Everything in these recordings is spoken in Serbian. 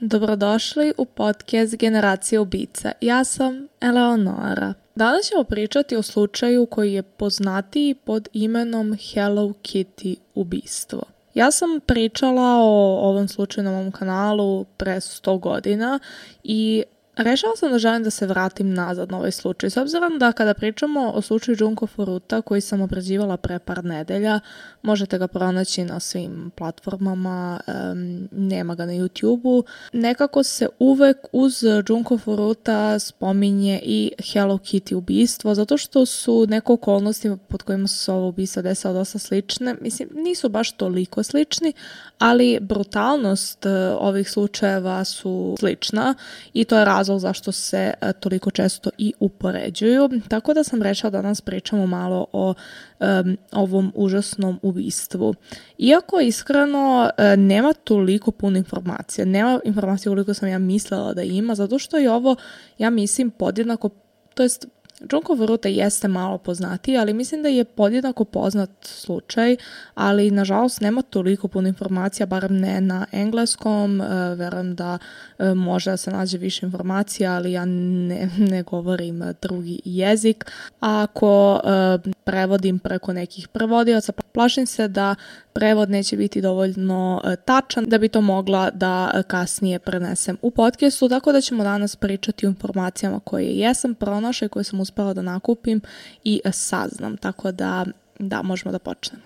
Dobrodošli u podcast Generacija ubica. Ja sam Eleonora. Danas ćemo pričati o slučaju koji je poznatiji pod imenom Hello Kitty ubistvo. Ja sam pričala o ovom slučaju na mom kanalu pre 100 godina i Rešala sam da želim da se vratim nazad na ovaj slučaj, s obzirom da kada pričamo o slučaju Junko Furuta koji sam obrađivala pre par nedelja, možete ga pronaći na svim platformama, um, nema ga na YouTube-u. Nekako se uvek uz Junko Furuta spominje i Hello Kitty ubistvo, zato što su neko okolnosti pod kojima su se ovo ubistva desila dosta slične. Mislim, nisu baš toliko slični, ali brutalnost uh, ovih slučajeva su slična i to je razlog razlog zašto se e, toliko često i upoređuju. Tako da sam rešila da danas pričamo malo o um, ovom užasnom ubistvu. Iako iskreno uh, nema toliko puno informacija, nema informacija koliko sam ja mislila da ima, zato što je ovo, ja mislim, podjednako, to jest Junko Vrute jeste malo poznatiji, ali mislim da je podjednako poznat slučaj, ali nažalost nema toliko puno informacija, barem ne na engleskom, e, verujem da e, može da se nađe više informacija, ali ja ne, ne govorim drugi jezik. Ako e, prevodim preko nekih prevodioca, plašim se da prevod neće biti dovoljno tačan da bi to mogla da kasnije prenesem u podcastu, tako da ćemo danas pričati o informacijama koje jesam pronašla i koje sam uspela da nakupim i saznam, tako da da, možemo da počnemo.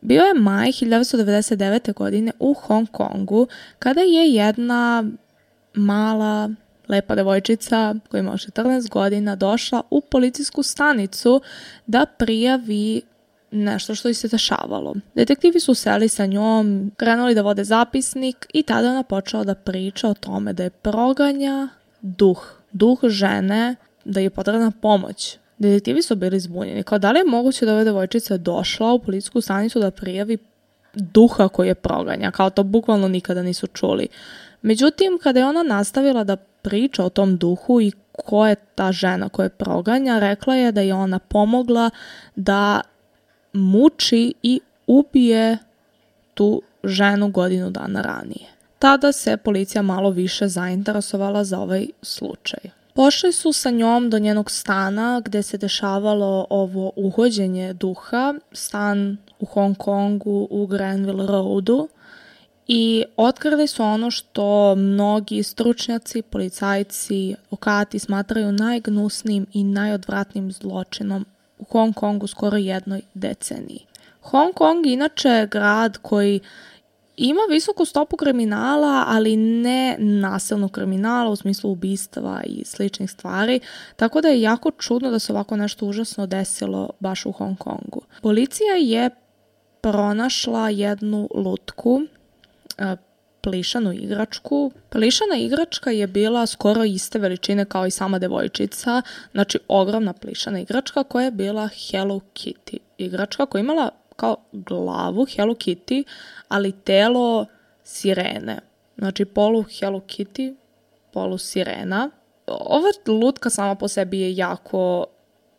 Bio je maj 1999. godine u Hong Kongu kada je jedna mala lepa devojčica koja ima 14 godina došla u policijsku stanicu da prijavi nešto što se dešavalo. Detektivi su seli sa njom, krenuli da vode zapisnik i tada ona počela da priča o tome da je proganja duh, duh žene da je potrebna pomoć. Detektivi su bili zbunjeni. Kao da li je moguće da ova devojčica došla u policijsku stanicu da prijavi duha koji je proganja, kao to bukvalno nikada nisu čuli. Međutim, kada je ona nastavila da priča o tom duhu i ko je ta žena koja je proganja, rekla je da je ona pomogla da muči i ubije tu ženu godinu dana ranije. Tada se policija malo više zainteresovala za ovaj slučaj. Pošli su sa njom do njenog stana gde se dešavalo ovo uhođenje duha, stan u Hong Kongu u Granville Roadu i otkrili su ono što mnogi stručnjaci, policajci, okati smatraju najgnusnijim i najodvratnijim zločinom u Hong Kongu skoro jednoj deceniji. Hong Kong inače je grad koji ima visoku stopu kriminala, ali ne nasilnog kriminala u smislu ubistava i sličnih stvari, tako da je jako čudno da se ovako nešto užasno desilo baš u Hong Kongu. Policija je pronašla jednu lutku, e, plišanu igračku. Plišana igračka je bila skoro iste veličine kao i sama devojčica, znači ogromna plišana igračka koja je bila Hello Kitty igračka koja je imala kao glavu Hello Kitty, ali telo sirene. Znači polu Hello Kitty, polu sirena. Ova lutka sama po sebi je jako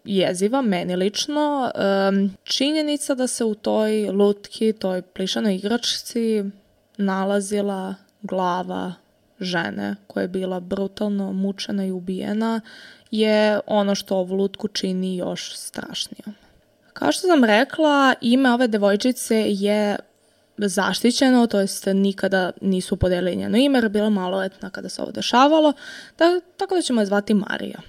jeziva, meni lično. Um, činjenica da se u toj lutki, toj plišanoj igračci nalazila glava žene koja je bila brutalno mučena i ubijena je ono što ovu lutku čini još strašnijom. Kao što sam rekla, ime ove devojčice je zaštićeno, to jest nikada nisu podelili njeno ime, jer bila maloletna kada se ovo dešavalo, da, tako da ćemo je zvati Marija.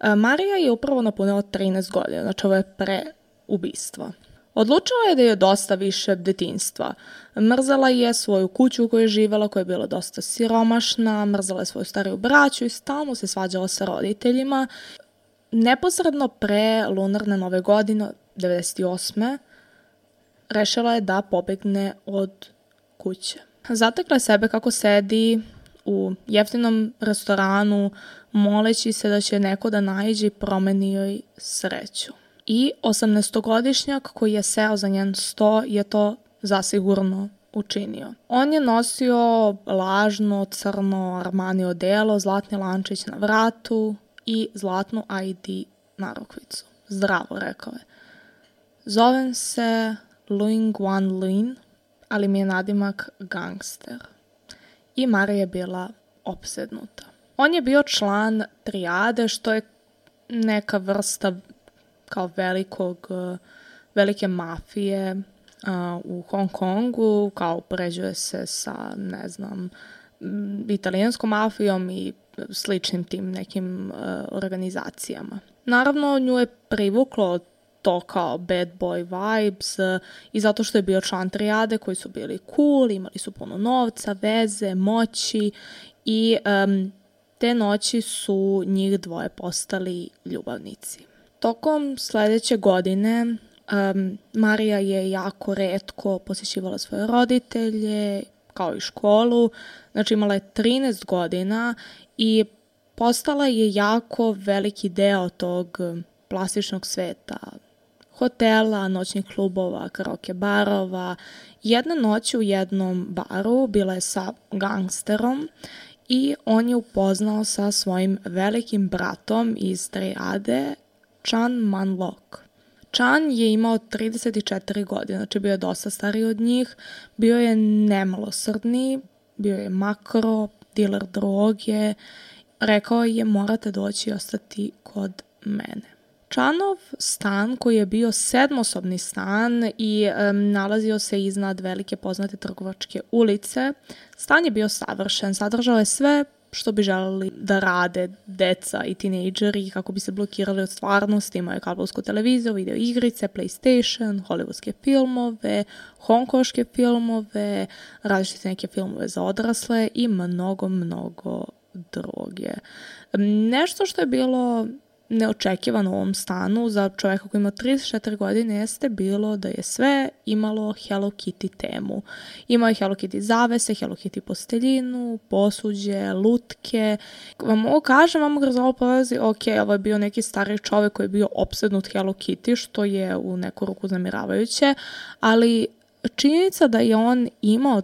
E, Marija je upravo napunila 13 godina, znači ovo je pre ubistva. Odlučila je da je dosta više detinstva. Mrzala je svoju kuću u kojoj je živela, koja je bila dosta siromašna, mrzala je svoju stariju braću i stalno se svađala sa roditeljima. Neposredno pre lunarne nove godine, 98. rešila je da pobegne od kuće. Zatekla je sebe kako sedi u jeftinom restoranu, moleći se da će neko da najđe i promeni joj sreću. I 18-godišnjak koji je seo za njen sto je to zasigurno učinio. On je nosio lažno crno Armani odelo, zlatni lančić na vratu i zlatnu ID narukvicu. Zdravo, rekao je. Zovem se Luing Wan Lin, ali mi je nadimak gangster. i Marija je bila opsednuta. On je bio član trijade, što je neka vrsta kao velikog, velike mafije u Hong Kongu, kao upređuje se sa, ne znam, italijanskom mafijom i sličnim tim nekim uh, organizacijama. Naravno, nju je privuklo to kao bad boy vibes i zato što je bio član trijade koji su bili cool, imali su puno novca, veze, moći i um, te noći su njih dvoje postali ljubavnici. Tokom sledeće godine um, Marija je jako redko posjećivala svoje roditelje, kao i školu, znači imala je 13 godina i postala je jako veliki deo tog plastičnog sveta, hotela, noćnih klubova, karaoke barova. Jedna noć u jednom baru bila je sa gangsterom i on je upoznao sa svojim velikim bratom iz Triade, Chan Manlok. Chan je imao 34 godine, znači bio je dosta stariji od njih, bio je nemilosrdni, bio je makro, diler droge, rekao je morate doći i ostati kod mene. Čanov stan koji je bio sedmosobni stan i um, nalazio se iznad velike poznate trgovačke ulice. Stan je bio savršen, sadržao je sve što bi želeli da rade deca i tinejdžeri kako bi se blokirali od stvarnosti. Imaju kablovsku televiziju, video igrice, Playstation, hollywoodske filmove, hongkoške filmove, različite neke filmove za odrasle i mnogo, mnogo droge. Nešto što je bilo neočekivano u ovom stanu za čoveka koji ima 34 godine jeste bilo da je sve imalo Hello Kitty temu. Imao je Hello Kitty zavese, Hello Kitty posteljinu, posuđe, lutke. Vam mogu kažem, vam kroz ovo prolazi, ok, ovo je bio neki stari čovek koji je bio opsednut Hello Kitty, što je u neku ruku zamiravajuće, ali činjenica da je on imao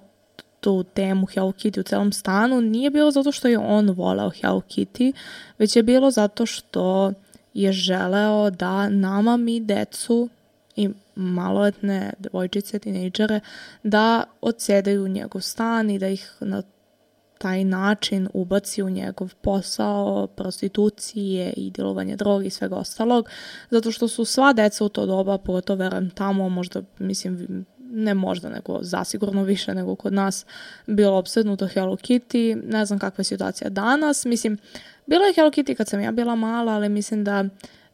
tu temu Hello Kitty u celom stanu nije bilo zato što je on voleo Hello Kitty, već je bilo zato što je želeo da nama mi decu i maloletne devojčice, tinejdžere, da odsedaju njegov stan i da ih na taj način ubaci u njegov posao, prostitucije i djelovanje droge i svega ostalog, zato što su sva deca u to doba, pogotovo verujem tamo, možda, mislim, ne možda, nego zasigurno više nego kod nas, bilo obsednuto Hello Kitty. Ne znam kakva je situacija danas. Mislim, bila je Hello Kitty kad sam ja bila mala, ali mislim da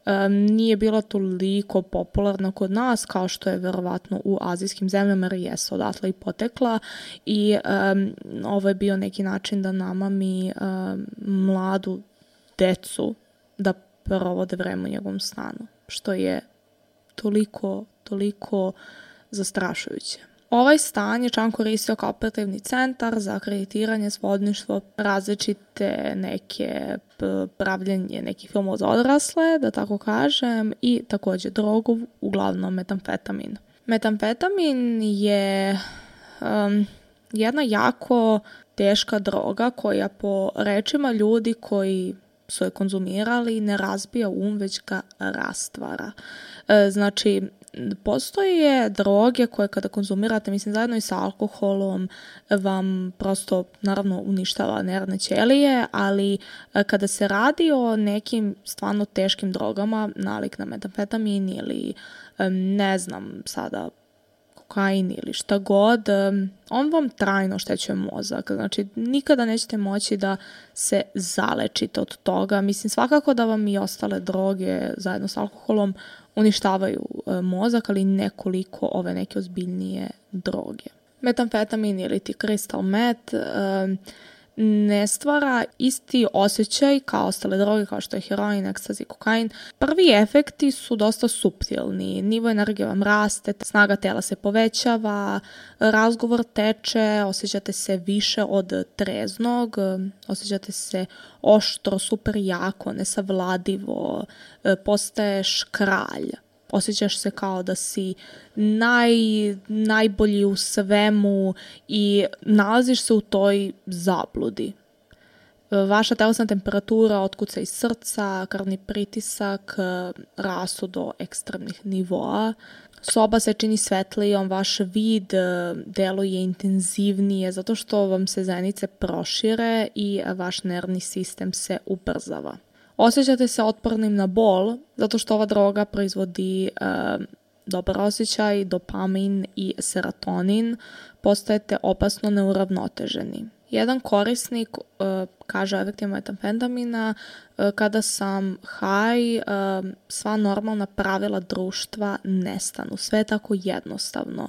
um, nije bila toliko popularna kod nas kao što je verovatno u azijskim zemljama jer jesu odatle i potekla i um, ovo je bio neki način da nama mi um, mladu decu da provode vreme u njegovom stanu, što je toliko, toliko zastrašujuće. Ovaj stan je Čan koristio kao operativni centar za akreditiranje, svodništvo, različite neke pravljenje nekih filmova za odrasle, da tako kažem, i takođe drogu, uglavnom metamfetamin. Metamfetamin je um, jedna jako teška droga koja po rečima ljudi koji su je konzumirali ne razbija um, već ga rastvara. E, znači, postoje droge koje kada konzumirate, mislim zajedno i sa alkoholom, vam prosto naravno uništava nervne ćelije, ali e, kada se radi o nekim stvarno teškim drogama, nalik na metamfetamin ili ne znam sada kokain ili šta god, on vam trajno štećuje mozak. Znači, nikada nećete moći da se zalečite od toga. Mislim, svakako da vam i ostale droge zajedno s alkoholom uništavaju e, mozak, ali nekoliko ove neke ozbiljnije droge. Metamfetamin ili ti crystal meth, ne stvara isti osjećaj kao ostale droge kao što je heroin, ekstazi, kokain. Prvi efekti su dosta suptilni. Nivo energije vam raste, snaga tela se povećava, razgovor teče, osjećate se više od treznog, osjećate se oštro, super jako, nesavladivo, postaješ kralj osjećaš se kao da si naj, najbolji u svemu i nalaziš se u toj zabludi. Vaša telesna temperatura otkuca iz srca, krvni pritisak rasu do ekstremnih nivoa. soba se čini svetlijom, vaš vid e, deluje intenzivnije zato što vam se zenice prošire i vaš nervni sistem se ubrzava. Osjećate se otpornim na bol zato što ova droga proizvodi e, dobar osjećaj, dopamin i serotonin, postajete opasno neuravnoteženi. Jedan korisnik kaže o efektima metamfetamina uh, kada sam haj, uh, sva normalna pravila društva nestanu. Sve je tako jednostavno.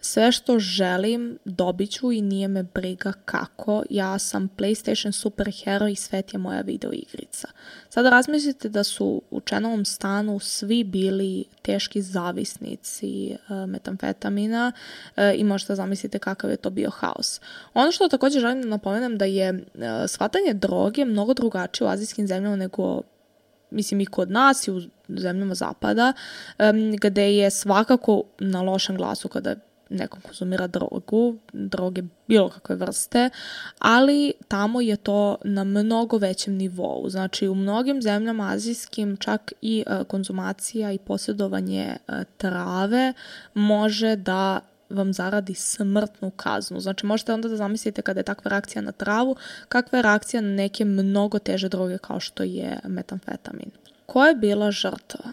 Sve što želim dobit ću i nije me briga kako. Ja sam PlayStation superhero i svet je moja video igrica. Sada razmislite da su u Čenovom stanu svi bili teški zavisnici metamfetamina i možete zamislite kakav je to bio haos. Ono što također želim da napomenem da je shvatanje droge mnogo drugačije u azijskim zemljama nego mislim i kod nas i u zemljama zapada, um, gde je svakako na lošem glasu kada nekom konzumira drogu, droge bilo kakve vrste, ali tamo je to na mnogo većem nivou. Znači u mnogim zemljama azijskim čak i uh, konzumacija i posjedovanje uh, trave može da vam zaradi smrtnu kaznu. Znači možete onda da zamislite kada je takva reakcija na travu, kakva je reakcija na neke mnogo teže droge kao što je metamfetamin. Ko je bila žrtva?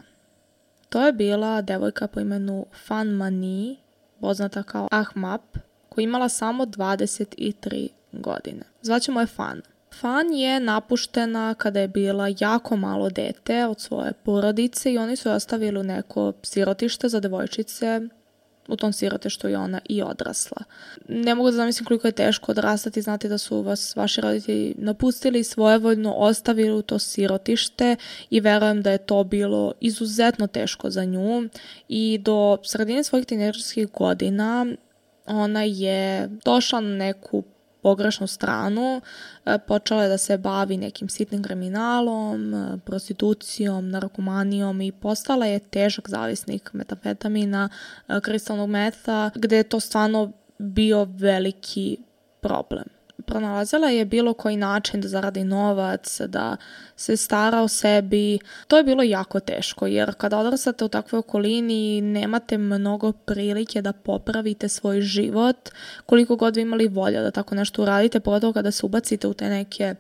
To je bila devojka po imenu Fan Mani poznata kao Ahmap, koja je imala samo 23 godine. Zvaćemo je Fan. Fan je napuštena kada je bila jako malo dete od svoje porodice i oni su je ostavili u neko sirotište za devojčice u tom sirote što je ona i odrasla. Ne mogu da zamislim koliko je teško odrastati, znate da su vas vaši roditelji napustili svojevoljno ostavili u to sirotište i verujem da je to bilo izuzetno teško za nju i do sredine svojih tineđerskih godina ona je došla na neku pogrešnu stranu, e, počela je da se bavi nekim sitnim kriminalom, e, prostitucijom, narkomanijom i postala je težak zavisnik metafetamina, e, kristalnog meta, gde je to stvarno bio veliki problem pronalazila je bilo koji način da zaradi novac, da se stara o sebi. To je bilo jako teško jer kada odrastate u takvoj okolini nemate mnogo prilike da popravite svoj život koliko god vi imali volja da tako nešto uradite, pogotovo kada se ubacite u te neke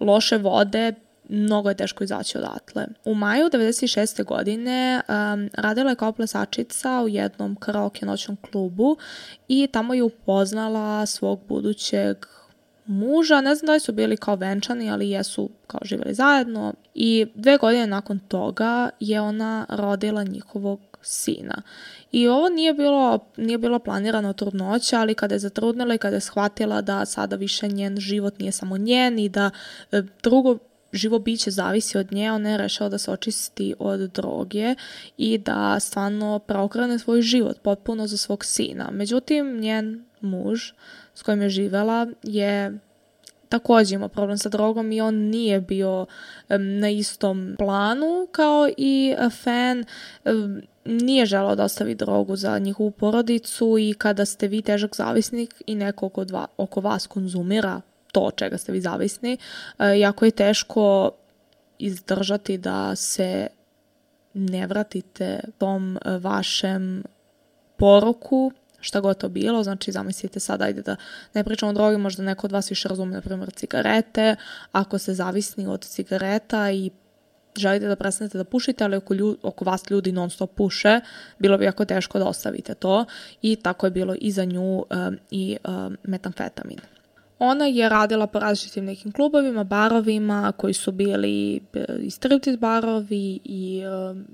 loše vode, mnogo je teško izaći odatle. U maju 96. godine um, radila je kao plesačica u jednom karaoke noćnom klubu i tamo je upoznala svog budućeg muža, ne znam da li su bili kao venčani, ali jesu kao živjeli zajedno i dve godine nakon toga je ona rodila njihovog sina. I ovo nije bilo, nije bilo planirano trudnoća, ali kada je zatrudnila i kada je shvatila da sada više njen život nije samo njen i da e, drugo živo biće zavisi od nje, ona je rešila da se očisti od droge i da stvarno preokrene svoj život potpuno za svog sina. Međutim, njen muž s kojim je živela je takođe imao problem sa drogom i on nije bio na istom planu kao i fan. Um, nije želao da ostavi drogu za njihovu porodicu i kada ste vi težak zavisnik i neko oko, dva, oko vas konzumira to čega ste vi zavisni, uh, jako je teško izdržati da se ne vratite tom vašem poroku šta god to bilo, znači zamislite sad, ajde da ne pričamo o drogi, možda neko od vas više razume, na primjer, cigarete, ako ste zavisni od cigareta i želite da prestanete da pušite, ali oko, ljud, oko vas ljudi non stop puše, bilo bi jako teško da ostavite to i tako je bilo i za nju um, i um, metamfetamin. Ona je radila po različitim nekim klubovima, barovima koji su bili e, i striptease barovi i um,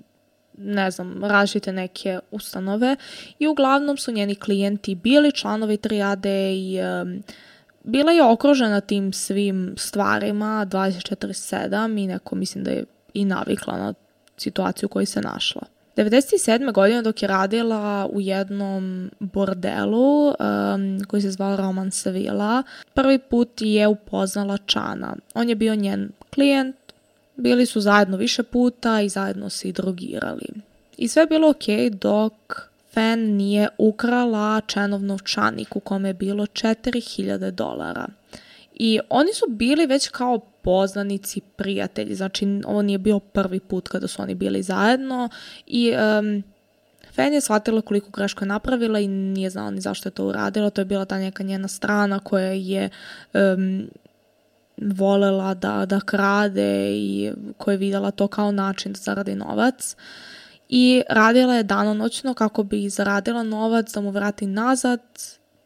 ne znam, različite neke ustanove i uglavnom su njeni klijenti bili članovi trijade i um, bila je okružena tim svim stvarima 24-7 i neko mislim da je i navikla na situaciju u kojoj se našla. 97. godine dok je radila u jednom bordelu um, koji se zvao Roman Sevilla, prvi put je upoznala Čana. On je bio njen klijent, Bili su zajedno više puta i zajedno se i drogirali. I sve je bilo ok dok Fan nije ukrala Čenov novčanik u kome je bilo 4000 dolara. I oni su bili već kao poznanici, prijatelji, znači ovo nije bio prvi put kada su oni bili zajedno i um, Fen je shvatila koliko grešku je napravila i nije znala ni zašto je to uradila. To je bila ta neka njena strana koja je um, volela da, da krade i koja je videla to kao način da zaradi novac. I radila je danonoćno kako bi zaradila novac da mu vrati nazad,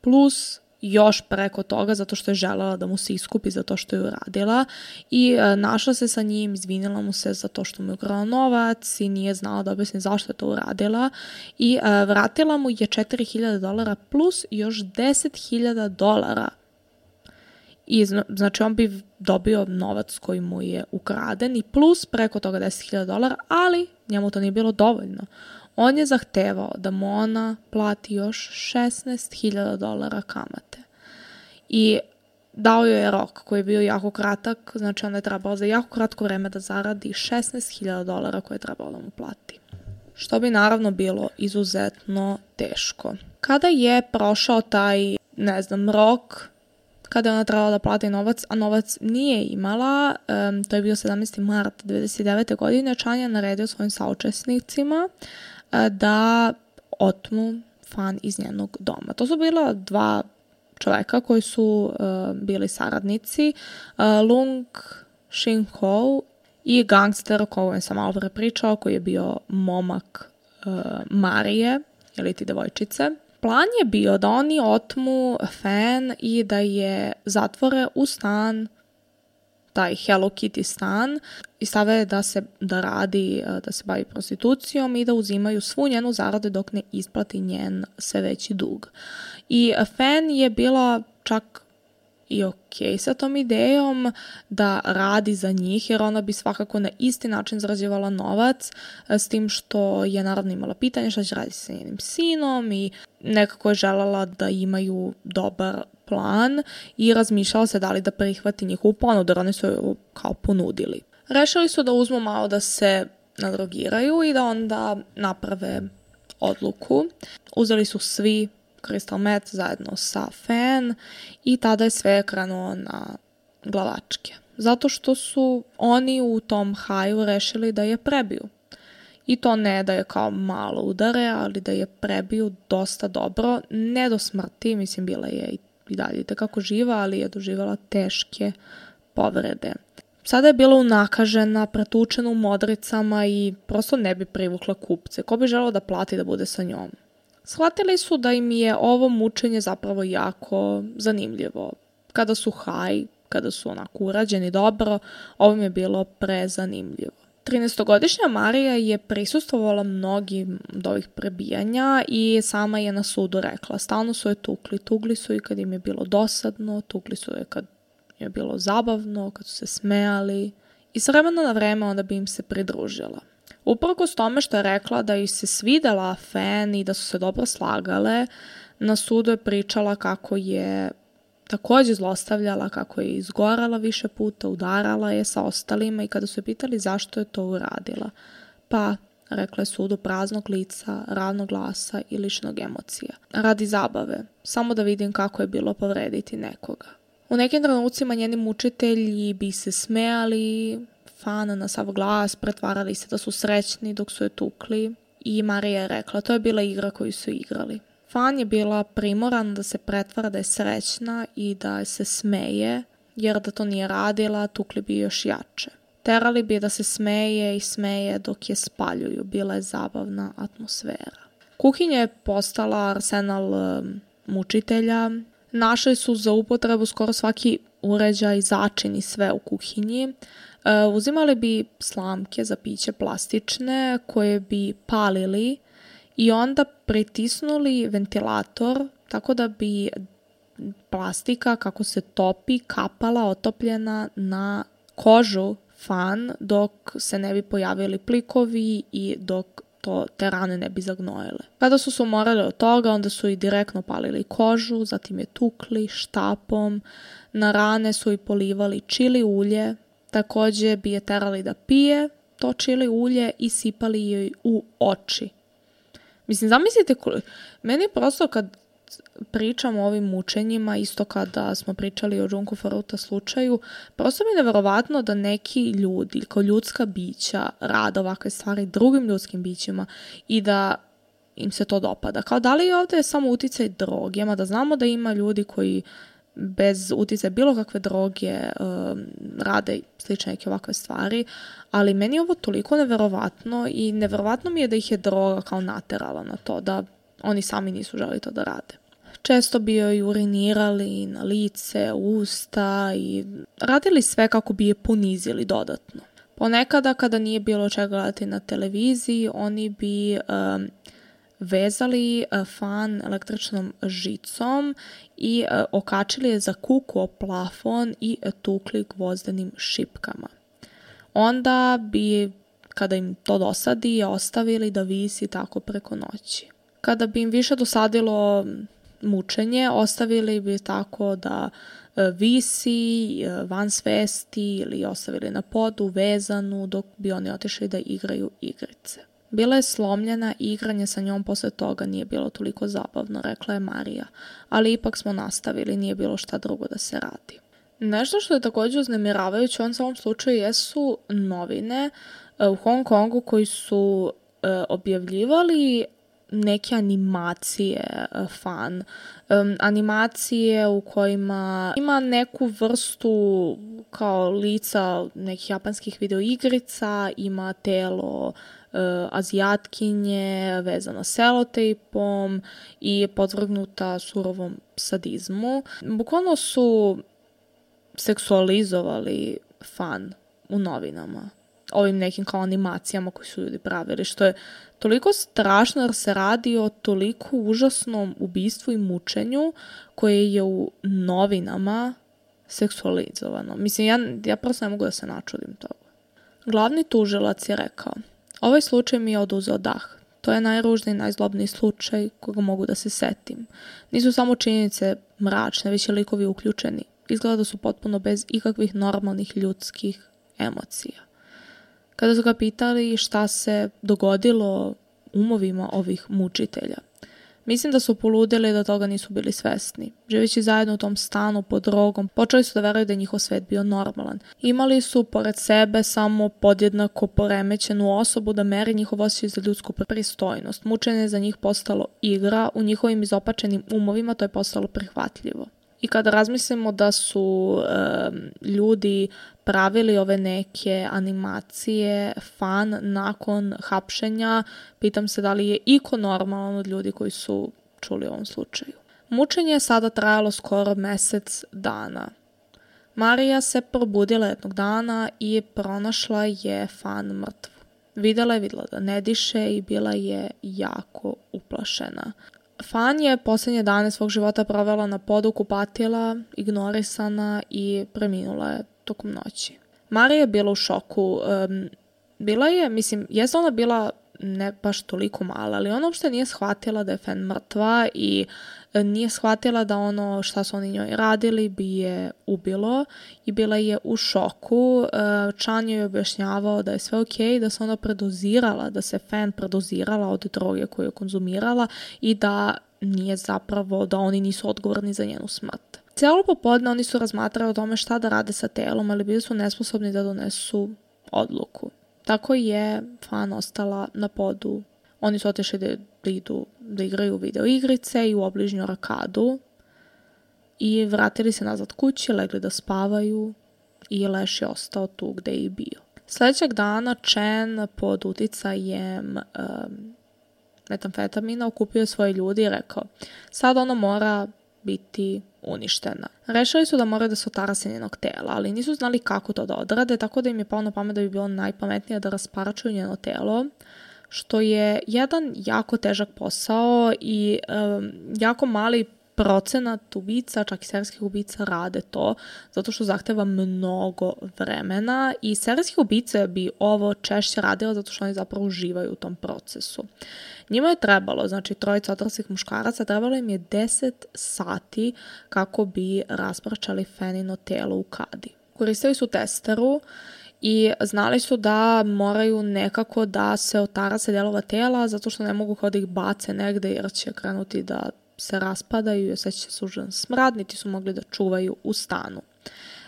plus još preko toga zato što je želela da mu se iskupi za to što je uradila i e, našla se sa njim, izvinila mu se za to što mu je ukrala novac i nije znala da objasni zašto je to uradila i e, vratila mu je 4000 dolara plus još 10.000 dolara I znači on bi dobio novac koji mu je ukraden i plus preko toga 10.000 dolara, ali njemu to nije bilo dovoljno. On je zahtevao da mu ona plati još 16.000 dolara kamate. I dao joj je rok koji je bio jako kratak, znači ona je trebala za jako kratko vreme da zaradi 16.000 dolara koje je trebalo da mu plati. Što bi naravno bilo izuzetno teško. Kada je prošao taj, ne znam, rok, kada je ona trebala da plati novac, a novac nije imala, um, to je bio 17. mart 1999. godine, Čan je naredio svojim saučesnicima da otmu fan iz njenog doma. To su bila dva čoveka koji su uh, bili saradnici, uh, Lung Shin-ho i gangster o kojem sam malo pre pričao, koji je bio momak uh, Marije, ili ti devojčice. Plan je bio da oni otmu fan i da je zatvore u stan taj Hello Kitty stan i stave da se da radi, e, da se bavi prostitucijom i da uzimaju svu njenu zaradu dok ne isplati njen sve veći dug. I Fan je bila čak i ok sa tom idejom da radi za njih jer ona bi svakako na isti način zarađivala novac e, s tim što je naravno imala pitanje šta će raditi sa njenim sinom i nekako je želala da imaju dobar plan i razmišljala se da li da prihvati njihovu ponudu, jer oni su ju kao ponudili. Rešili su da uzmu malo da se nadrogiraju i da onda naprave odluku. Uzeli su svi crystal meth zajedno sa fan i tada je sve krenuo na glavačke. Zato što su oni u tom haju rešili da je prebiju. I to ne da je kao malo udare, ali da je prebiju dosta dobro, ne do smrti, mislim bila je i i dalje kako živa, ali je doživala teške povrede. Sada je bila unakažena, pretučena u modricama i prosto ne bi privukla kupce. Ko bi želao da plati da bude sa njom? Shvatili su da im je ovo mučenje zapravo jako zanimljivo. Kada su haj, kada su onako urađeni dobro, ovo mi je bilo prezanimljivo. 13-godišnja Marija je prisustvovala mnogim od ovih prebijanja i sama je na sudu rekla, stalno su je tukli, tugli su i kad im je bilo dosadno, tukli su je kad je bilo zabavno, kad su se smejali i s vremena na vreme onda bi im se pridružila. S tome što je rekla da joj se svidela Fen i da su se dobro slagale, na sudu je pričala kako je takođe zlostavljala, kako je izgorala više puta, udarala je sa ostalima i kada su je pitali zašto je to uradila. Pa, rekla je sudu praznog lica, ravnog glasa i ličnog emocija. Radi zabave, samo da vidim kako je bilo povrediti nekoga. U nekim trenucima njeni mučitelji bi se smejali, fan na sav glas, pretvarali se da su srećni dok su je tukli i Marija je rekla, to je bila igra koju su igrali. Fan je bila primoran da se pretvara da je srećna i da se smeje, jer da to nije radila, tukli bi još jače. Terali bi da se smeje i smeje dok je spaljuju, bila je zabavna atmosfera. Kuhinja je postala arsenal um, mučitelja. Našli su za upotrebu skoro svaki uređaj, začin i sve u kuhinji. Uh, uzimali bi slamke za piće plastične koje bi palili i onda pritisnuli ventilator tako da bi plastika kako se topi kapala otopljena na kožu fan dok se ne bi pojavili plikovi i dok to te rane ne bi zagnojile. Kada su se umorali od toga, onda su i direktno palili kožu, zatim je tukli štapom, na rane su i polivali čili ulje, takođe bi je terali da pije to čili ulje i sipali joj u oči Mislim, zamislite, meni prosto kad pričam o ovim mučenjima, isto kada smo pričali o Junko Faruta slučaju, prosto mi je neverovatno da neki ljudi, kao ljudska bića, rade ovakve stvari drugim ljudskim bićima i da im se to dopada. Kao da li je ovde samo uticaj droge, da znamo da ima ljudi koji bez uticaja bilo kakve droge um, rade slične neke ovakve stvari, ali meni je ovo toliko neverovatno i neverovatno mi je da ih je droga kao naterala na to, da oni sami nisu želi to da rade. Često bi joj urinirali na lice, usta i radili sve kako bi je ponizili dodatno. Ponekada kada nije bilo čega gledati na televiziji, oni bi um, vezali uh, fan električnom žicom i uh, okačili je za kuku o plafon i uh, tukli gvozdenim šipkama. Onda bi, kada im to dosadi, ostavili da visi tako preko noći. Kada bi im više dosadilo mučenje, ostavili bi tako da e, visi e, van svesti ili ostavili na podu vezanu dok bi oni otišli da igraju igrice. Bila je slomljena i igranje sa njom posle toga nije bilo toliko zabavno, rekla je Marija, ali ipak smo nastavili, nije bilo šta drugo da se radi. Nešto što je takođe uznemiravajuće u ovom samom slučaju jesu novine e, u Hong Kongu koji su objavljivali neke animacije e, fan. Animacije u kojima ima neku vrstu kao lica nekih japanskih videoigrica, ima telo uh, azijatkinje vezano selotejpom i podvrgnuta surovom sadizmu. Bukvalno su seksualizovali fan u novinama ovim nekim kao animacijama koji su ljudi pravili, što je toliko strašno jer se radi o toliko užasnom ubistvu i mučenju koje je u novinama seksualizovano. Mislim, ja, ja prosto ne mogu da se načudim toga. Glavni tužilac je rekao, ovaj slučaj mi je oduzeo dah. To je najružniji, najzlobniji slučaj koga mogu da se setim. Nisu samo činjenice mračne, već i likovi uključeni. Izgleda da su potpuno bez ikakvih normalnih ljudskih emocija. Kada su ga pitali šta se dogodilo umovima ovih mučitelja. Mislim da su poludeli da toga nisu bili svesni. Živeći zajedno u tom stanu pod drogom, počeli su da veruju da je njihov svet bio normalan. Imali su pored sebe samo podjednako poremećenu osobu da meri njihov osjećaj za ljudsku pristojnost. Mučenje za njih postalo igra, u njihovim izopačenim umovima to je postalo prihvatljivo. I kada razmislimo da su um, ljudi pravili ove neke animacije fan nakon hapšenja, pitam se da li je iko normalan od ljudi koji su čuli o ovom slučaju. Mučenje je sada trajalo skoro mesec dana. Marija se probudila jednog dana i pronašla je fan mrtvu. Videla je, videla da ne diše i bila je jako uplašena. Fan je poslednje dane svog života provela na podu kupatila, ignorisana i preminula je tokom noći. Marija je bila u šoku. Um, bila je, mislim, jeste ona bila ne baš toliko mala, ali ona uopšte nije shvatila da je Fen mrtva i nije shvatila da ono šta su oni njoj radili bi je ubilo i bila je u šoku. E, Chan joj je objašnjavao da je sve okay, da se ona predozirala, da se Fen predozirala od droge koju je konzumirala i da nije zapravo, da oni nisu odgovorni za njenu smrt. Cijelo popodne oni su razmatrali o tome šta da rade sa telom, ali bili su nesposobni da donesu odluku. Tako je fan ostala na podu. Oni su otišli da, da idu da igraju video igrice i u obližnju arkadu i vratili se nazad kući, legli da spavaju i Leš je ostao tu gde je i bio. Sledećeg dana Chen pod uticajem um, metamfetamina okupio svoje ljudi i rekao sad ono mora biti uništena. Rešili su da moraju da se otarase njenog tela, ali nisu znali kako to da odrade, tako da im je pao na pamet da bi bilo najpametnije da rasparačuju njeno telo, što je jedan jako težak posao i um, jako mali procenat ubica, čak i serijskih ubica rade to, zato što zahteva mnogo vremena i serijski ubice bi ovo češće radila zato što oni zapravo uživaju u tom procesu. Njima je trebalo, znači trojica odraslih muškaraca, trebalo im je 10 sati kako bi raspračali fenino telo u kadi. Koristili su testeru i znali su da moraju nekako da se otara se delova tela zato što ne mogu kao da ih bace negde jer će krenuti da se raspadaju i osjeća se užan smrad, niti su mogli da čuvaju u stanu.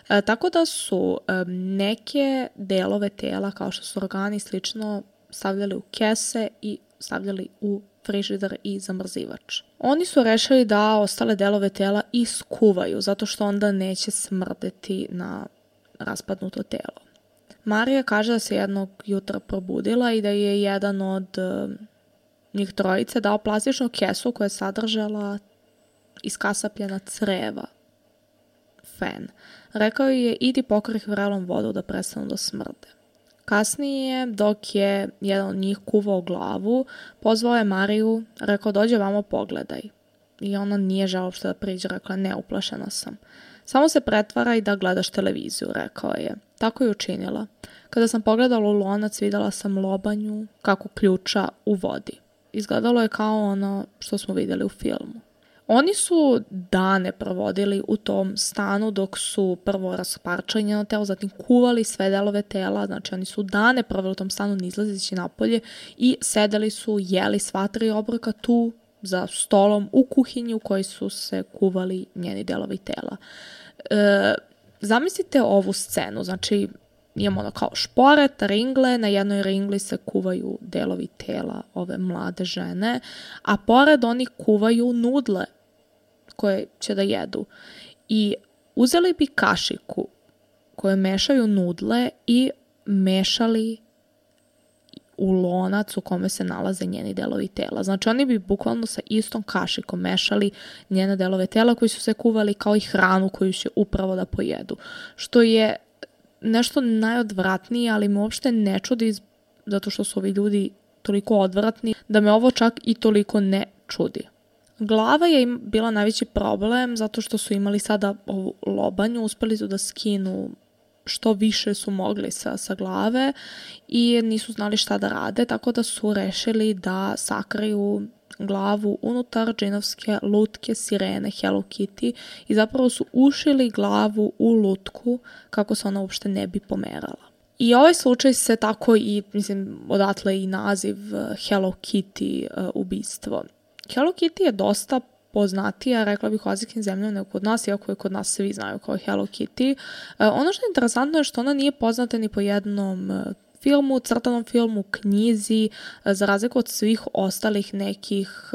E, tako da su e, neke delove tela kao što su organi slično stavljali u kese i stavljali u frižider i zamrzivač. Oni su rešili da ostale delove tela iskuvaju, zato što onda neće smrdeti na raspadnuto telo. Marija kaže da se jednog jutra probudila i da je jedan od uh, njih trojice dao plastičnu kesu koja je sadržala iskasapljena creva. Fen. Rekao je idi pokri vrelom vodu da prestanu da smrde. Kasnije, dok je jedan od njih kuvao glavu, pozvao je Mariju, rekao dođe vamo pogledaj. I ona nije žela uopšte da priđe, rekla ne, uplašena sam. Samo se pretvara i da gledaš televiziju, rekao je. Tako je učinila. Kada sam pogledala u lonac, videla sam lobanju kako ključa u vodi. Izgledalo je kao ono što smo videli u filmu. Oni su dane provodili u tom stanu dok su prvo rasparčali njeno telo, zatim kuvali sve delove tela, znači oni su dane proveli u tom stanu ne izlazeći napolje i sedeli su, jeli sva tri obroka tu za stolom u kuhinji u kojoj su se kuvali njeni delovi tela. E, zamislite ovu scenu, znači imamo ono kao šporet, ringle, na jednoj ringli se kuvaju delovi tela ove mlade žene, a pored oni kuvaju nudle koje će da jedu. I uzeli bi kašiku koje mešaju nudle i mešali u lonac u kome se nalaze njeni delovi tela. Znači oni bi bukvalno sa istom kašikom mešali njene delove tela koji su se kuvali kao i hranu koju će upravo da pojedu. Što je nešto najodvratnije, ali me uopšte ne čudi zato što su ovi ljudi toliko odvratni da me ovo čak i toliko ne čudi. Glava je bila najveći problem zato što su imali sada ovu lobanju, uspeli su da skinu što više su mogli sa, sa glave i nisu znali šta da rade, tako da su rešili da sakriju glavu unutar džinovske lutke sirene Hello Kitty i zapravo su ušili glavu u lutku kako se ona uopšte ne bi pomerala. I ovaj slučaj se tako i, mislim, odatle i naziv uh, Hello Kitty uh, ubistvo. Hello Kitty je dosta poznatija, rekla bih, u azijskim zemljama nego kod nas, iako je kod nas svi znaju kao Hello Kitty. Uh, ono što je interesantno je što ona nije poznata ni po jednom filmu, crtanom filmu, knjizi, za razliku od svih ostalih nekih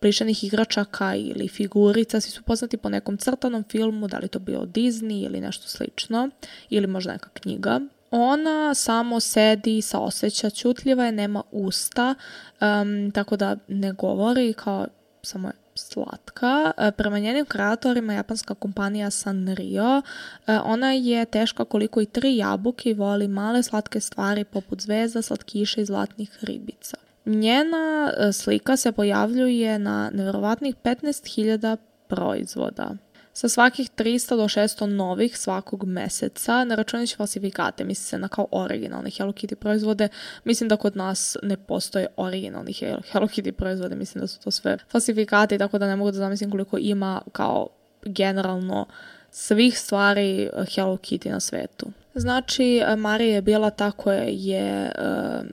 plišenih igračaka ili figurica, svi su poznati po nekom crtanom filmu, da li to bio Disney ili nešto slično, ili možda neka knjiga. Ona samo sedi, saoseća, čutljiva je, nema usta, um, tako da ne govori, kao samo je slatka. E, prema njenim kreatorima japanska kompanija Sanrio, e, ona je teška koliko i tri jabuke i voli male slatke stvari poput zvezda, slatkiša i zlatnih ribica. Njena e, slika se pojavljuje na nevjerovatnih 15.000 proizvoda sa svakih 300 do 600 novih svakog meseca, ne računajući falsifikate, misli se na kao originalne Hello Kitty proizvode. Mislim da kod nas ne postoje originalni Hello Kitty proizvode, mislim da su to sve falsifikate, tako da ne mogu da zamislim koliko ima kao generalno svih stvari Hello Kitty na svetu. Znači, Marija je bila ta koja je uh,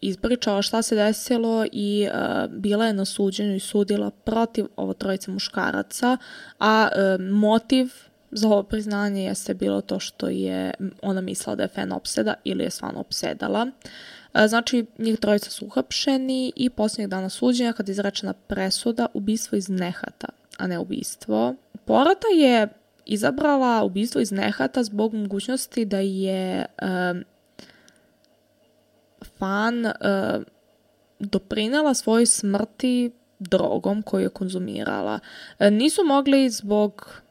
ispričala šta se desilo i uh, bila je na suđenju i sudila protiv ovo trojice muškaraca, a uh, motiv za ovo priznanje jeste bilo to što je ona mislila da je fan opseda ili je stvarno opsedala. Uh, znači, njih trojica su uhapšeni i posljednjeg dana suđenja kad je izrečena presuda ubistvo iz nehata, a ne ubistvo. Porota je izabrala ubistvo iz nehata zbog mogućnosti da je uh, fan uh, doprinela svojoj smrti drogom koju je konzumirala. Uh, nisu mogli zbog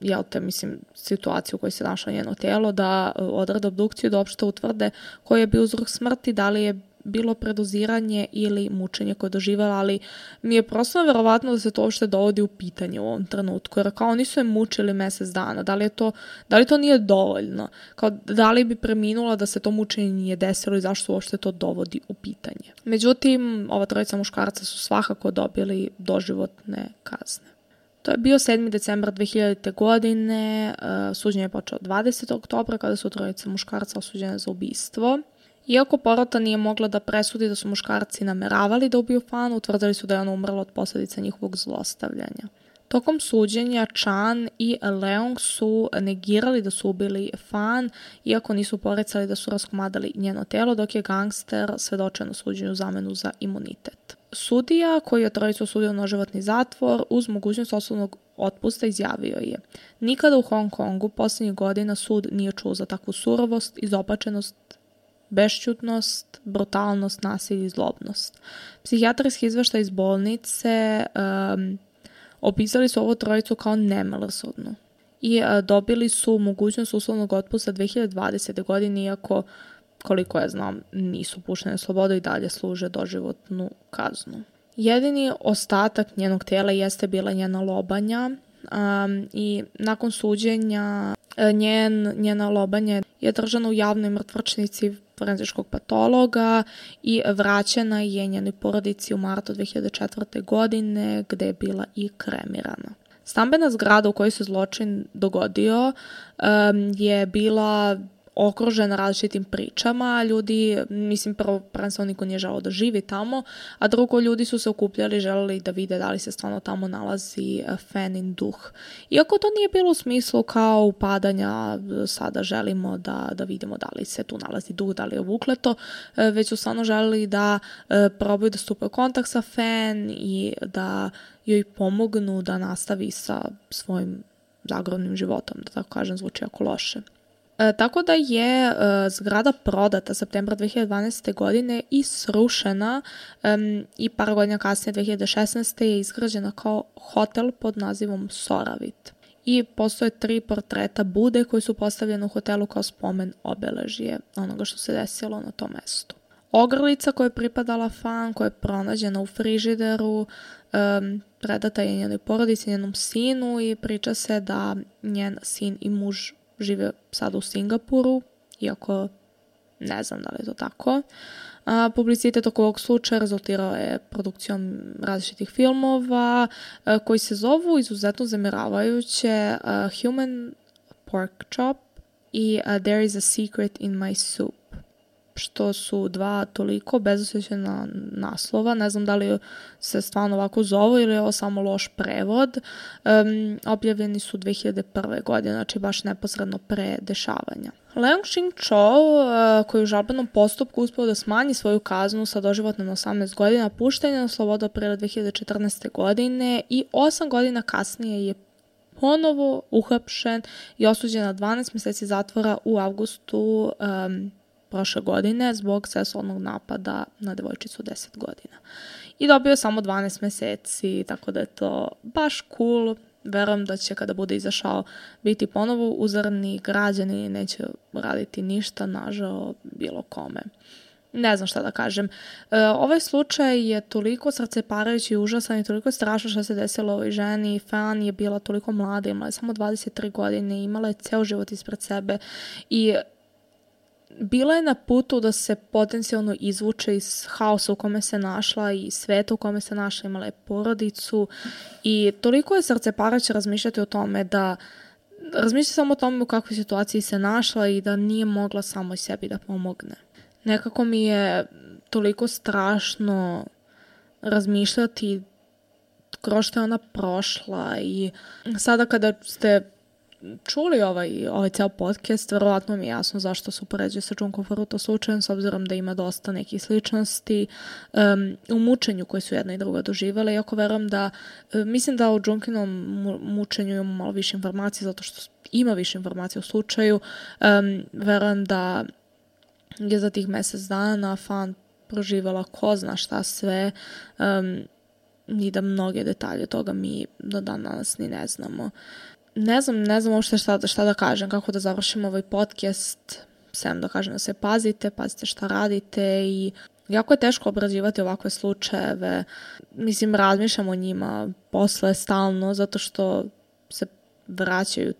jel te, mislim, situaciju u kojoj se našlo njeno telo, da uh, odrade obdukciju, da uopšte utvrde koji je bio uzrok smrti, da li je bilo predoziranje ili mučenje koje je doživjela, ali mi je prosto verovatno da se to uopšte dovodi u pitanje u ovom trenutku, jer kao oni su je mučili mesec dana, da li, je to, da li to nije dovoljno? Kao, da li bi preminula da se to mučenje nije desilo i zašto uopšte to dovodi u pitanje? Međutim, ova trojica muškarca su svakako dobili doživotne kazne. To je bio 7. decembar 2000. godine, uh, suđenje je počeo 20. oktobra kada su trojice muškarca osuđene za ubistvo. Iako porota nije mogla da presudi da su muškarci nameravali da ubiju Fanu, utvrdili su da je ona umrla od posledica njihovog zlostavljanja. Tokom suđenja Chan i Leong su negirali da su ubili Fan, iako nisu porecali da su raskomadali njeno telo, dok je gangster svedočio na suđenju zamenu za imunitet. Sudija, koji je trojicu osudio na životni zatvor, uz mogućnost osnovnog otpusta izjavio je Nikada u Hong Kongu posljednjih godina sud nije čuo za takvu surovost, izopačenost, bešćutnost, brutalnost, nasilje i zlobnost. Psihijatrijski izveštaj iz bolnice um, Opisali su ovo trojicu kao nemilosrdnu i a, dobili su mogućnost uslovnog otpusta 2020. godine, iako koliko ja znam, nisu puštene slobodu i dalje služe doživotnu kaznu. Jedini ostatak njenog tela jeste bila njena lobanja um, i nakon suđenja njen, njena lobanja je držana u javnoj mrtvrčnici forenzičkog patologa i vraćena je njenoj porodici u martu 2004. godine gde je bila i kremirana. Stambena zgrada u kojoj se zločin dogodio um, je bila okružena različitim pričama, ljudi, mislim prvo prvenstveno niko nije želao da živi tamo, a drugo ljudi su se okupljali, želeli da vide da li se stvarno tamo nalazi e, Fenin duh. Iako to nije bilo u smislu kao upadanja, sada želimo da, da vidimo da li se tu nalazi duh, da li je vukleto, e, već su stvarno želeli da e, probaju da stupe u kontakt sa Fen i da joj pomognu da nastavi sa svojim zagrodnim životom, da tako kažem, zvuči jako loše. E, tako da je e, zgrada prodata septembra 2012. godine i srušena i par godina kasnije 2016. je izgrađena kao hotel pod nazivom Soravit. I postoje tri portreta Bude koji su postavljeni u hotelu kao spomen obeležije onoga što se desilo na tom mestu. Ogrlica koja je pripadala fan, koja je pronađena u frižideru, um, predata je njenoj porodici, njenom sinu i priča se da njen sin i muž žive sada u Singapuru, iako ne znam da li je to tako. A, publicitet oko ovog slučaja rezultirao je produkcijom različitih filmova a, koji se zovu izuzetno zamiravajuće a, Human Pork Chop i There is a Secret in My Soup što su dva toliko bezosjećena naslova. Ne znam da li se stvarno ovako zovu ili je ovo samo loš prevod. Um, objavljeni su 2001. godine, znači baš neposredno pre dešavanja. Leong Xing Chou, uh, koji u žalbenom postupku uspeo da smanji svoju kaznu sa doživotno na 18 godina, pušten je na slobodu aprila 2014. godine i 8 godina kasnije je ponovo uhapšen i osuđen na 12 meseci zatvora u avgustu um, prošle godine zbog seksualnog napada na devojčicu 10 godina. I dobio samo 12 meseci, tako da je to baš cool. Verujem da će kada bude izašao biti ponovo uzorni građani i neće raditi ništa nažao bilo kome. Ne znam šta da kažem. E, ovaj slučaj je toliko srceparajući i užasan i toliko strašno što se desilo ovoj ženi. Fan je bila toliko mlada, imala je samo 23 godine, imala je ceo život ispred sebe i bila je na putu da se potencijalno izvuče iz haosa u kome se našla i sveta u kome se našla, imala je porodicu i toliko je srce paraće razmišljati o tome da razmišlja samo o tome u kakvoj situaciji se našla i da nije mogla samo sebi da pomogne. Nekako mi je toliko strašno razmišljati kroz što je ona prošla i sada kada ste čuli ovaj, ovaj ceo podcast, verovatno mi je jasno zašto se upoređuje sa Junko Furuto slučajem, s obzirom da ima dosta nekih sličnosti um, u mučenju koje su jedna i druga doživele, iako verujem da, um, mislim da o Junkinom mučenju imamo malo više informacije, zato što ima više informacije o slučaju, um, verujem da je za tih mesec dana fan proživala ko zna šta sve, um, i da mnoge detalje toga mi do danas ni ne znamo ne znam, ne znam uopšte šta, šta da kažem, kako da završim ovaj podcast, sem da kažem da se pazite, pazite šta radite i jako je teško obrađivati ovakve slučajeve. Mislim, razmišljam o njima posle stalno, zato što se vraćaju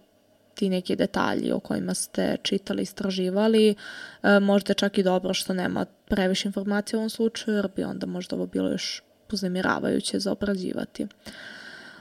ti neki detalji o kojima ste čitali, istraživali. E, možda je čak i dobro što nema previše informacije u ovom slučaju, jer bi onda možda ovo bilo još uznemiravajuće za obrađivati.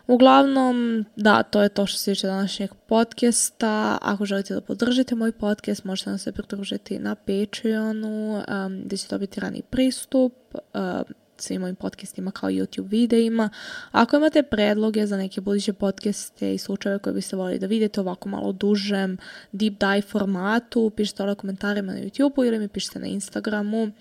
Uglavnom, da, to je to što se tiče današnjeg podcasta. Ako želite da podržite moj podcast, možete nam se pridružiti na Patreonu, um, gde ćete dobiti rani pristup, um, svim mojim podcastima kao YouTube videima. Ako imate predloge za neke buduće podcaste i slučajeve koje biste volili da vidite ovako malo dužem deep dive formatu, pišite ove komentarima na YouTube-u ili mi pišite na Instagramu.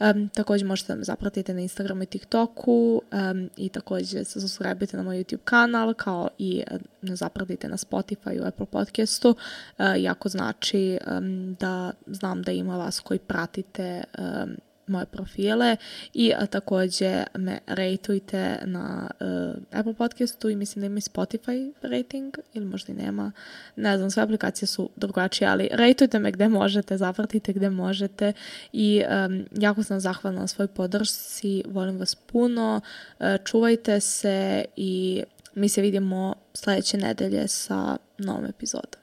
Um, također možete da me zapratite na Instagramu i TikToku um, i također se subscribe na moj YouTube kanal kao i uh, zapratite na Spotify i Apple podcastu. Uh, jako znači um, da znam da ima vas koji pratite um, moje profile i a, takođe me rejtujte na uh, Apple podcastu i mislim da ima i Spotify rating ili možda i nema. Ne znam, sve aplikacije su drugačije, ali rejtujte me gde možete, zapratite gde možete i um, jako sam zahvalna na svoj podršci, volim vas puno, uh, čuvajte se i mi se vidimo sledeće nedelje sa novom epizodom.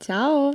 Ćao!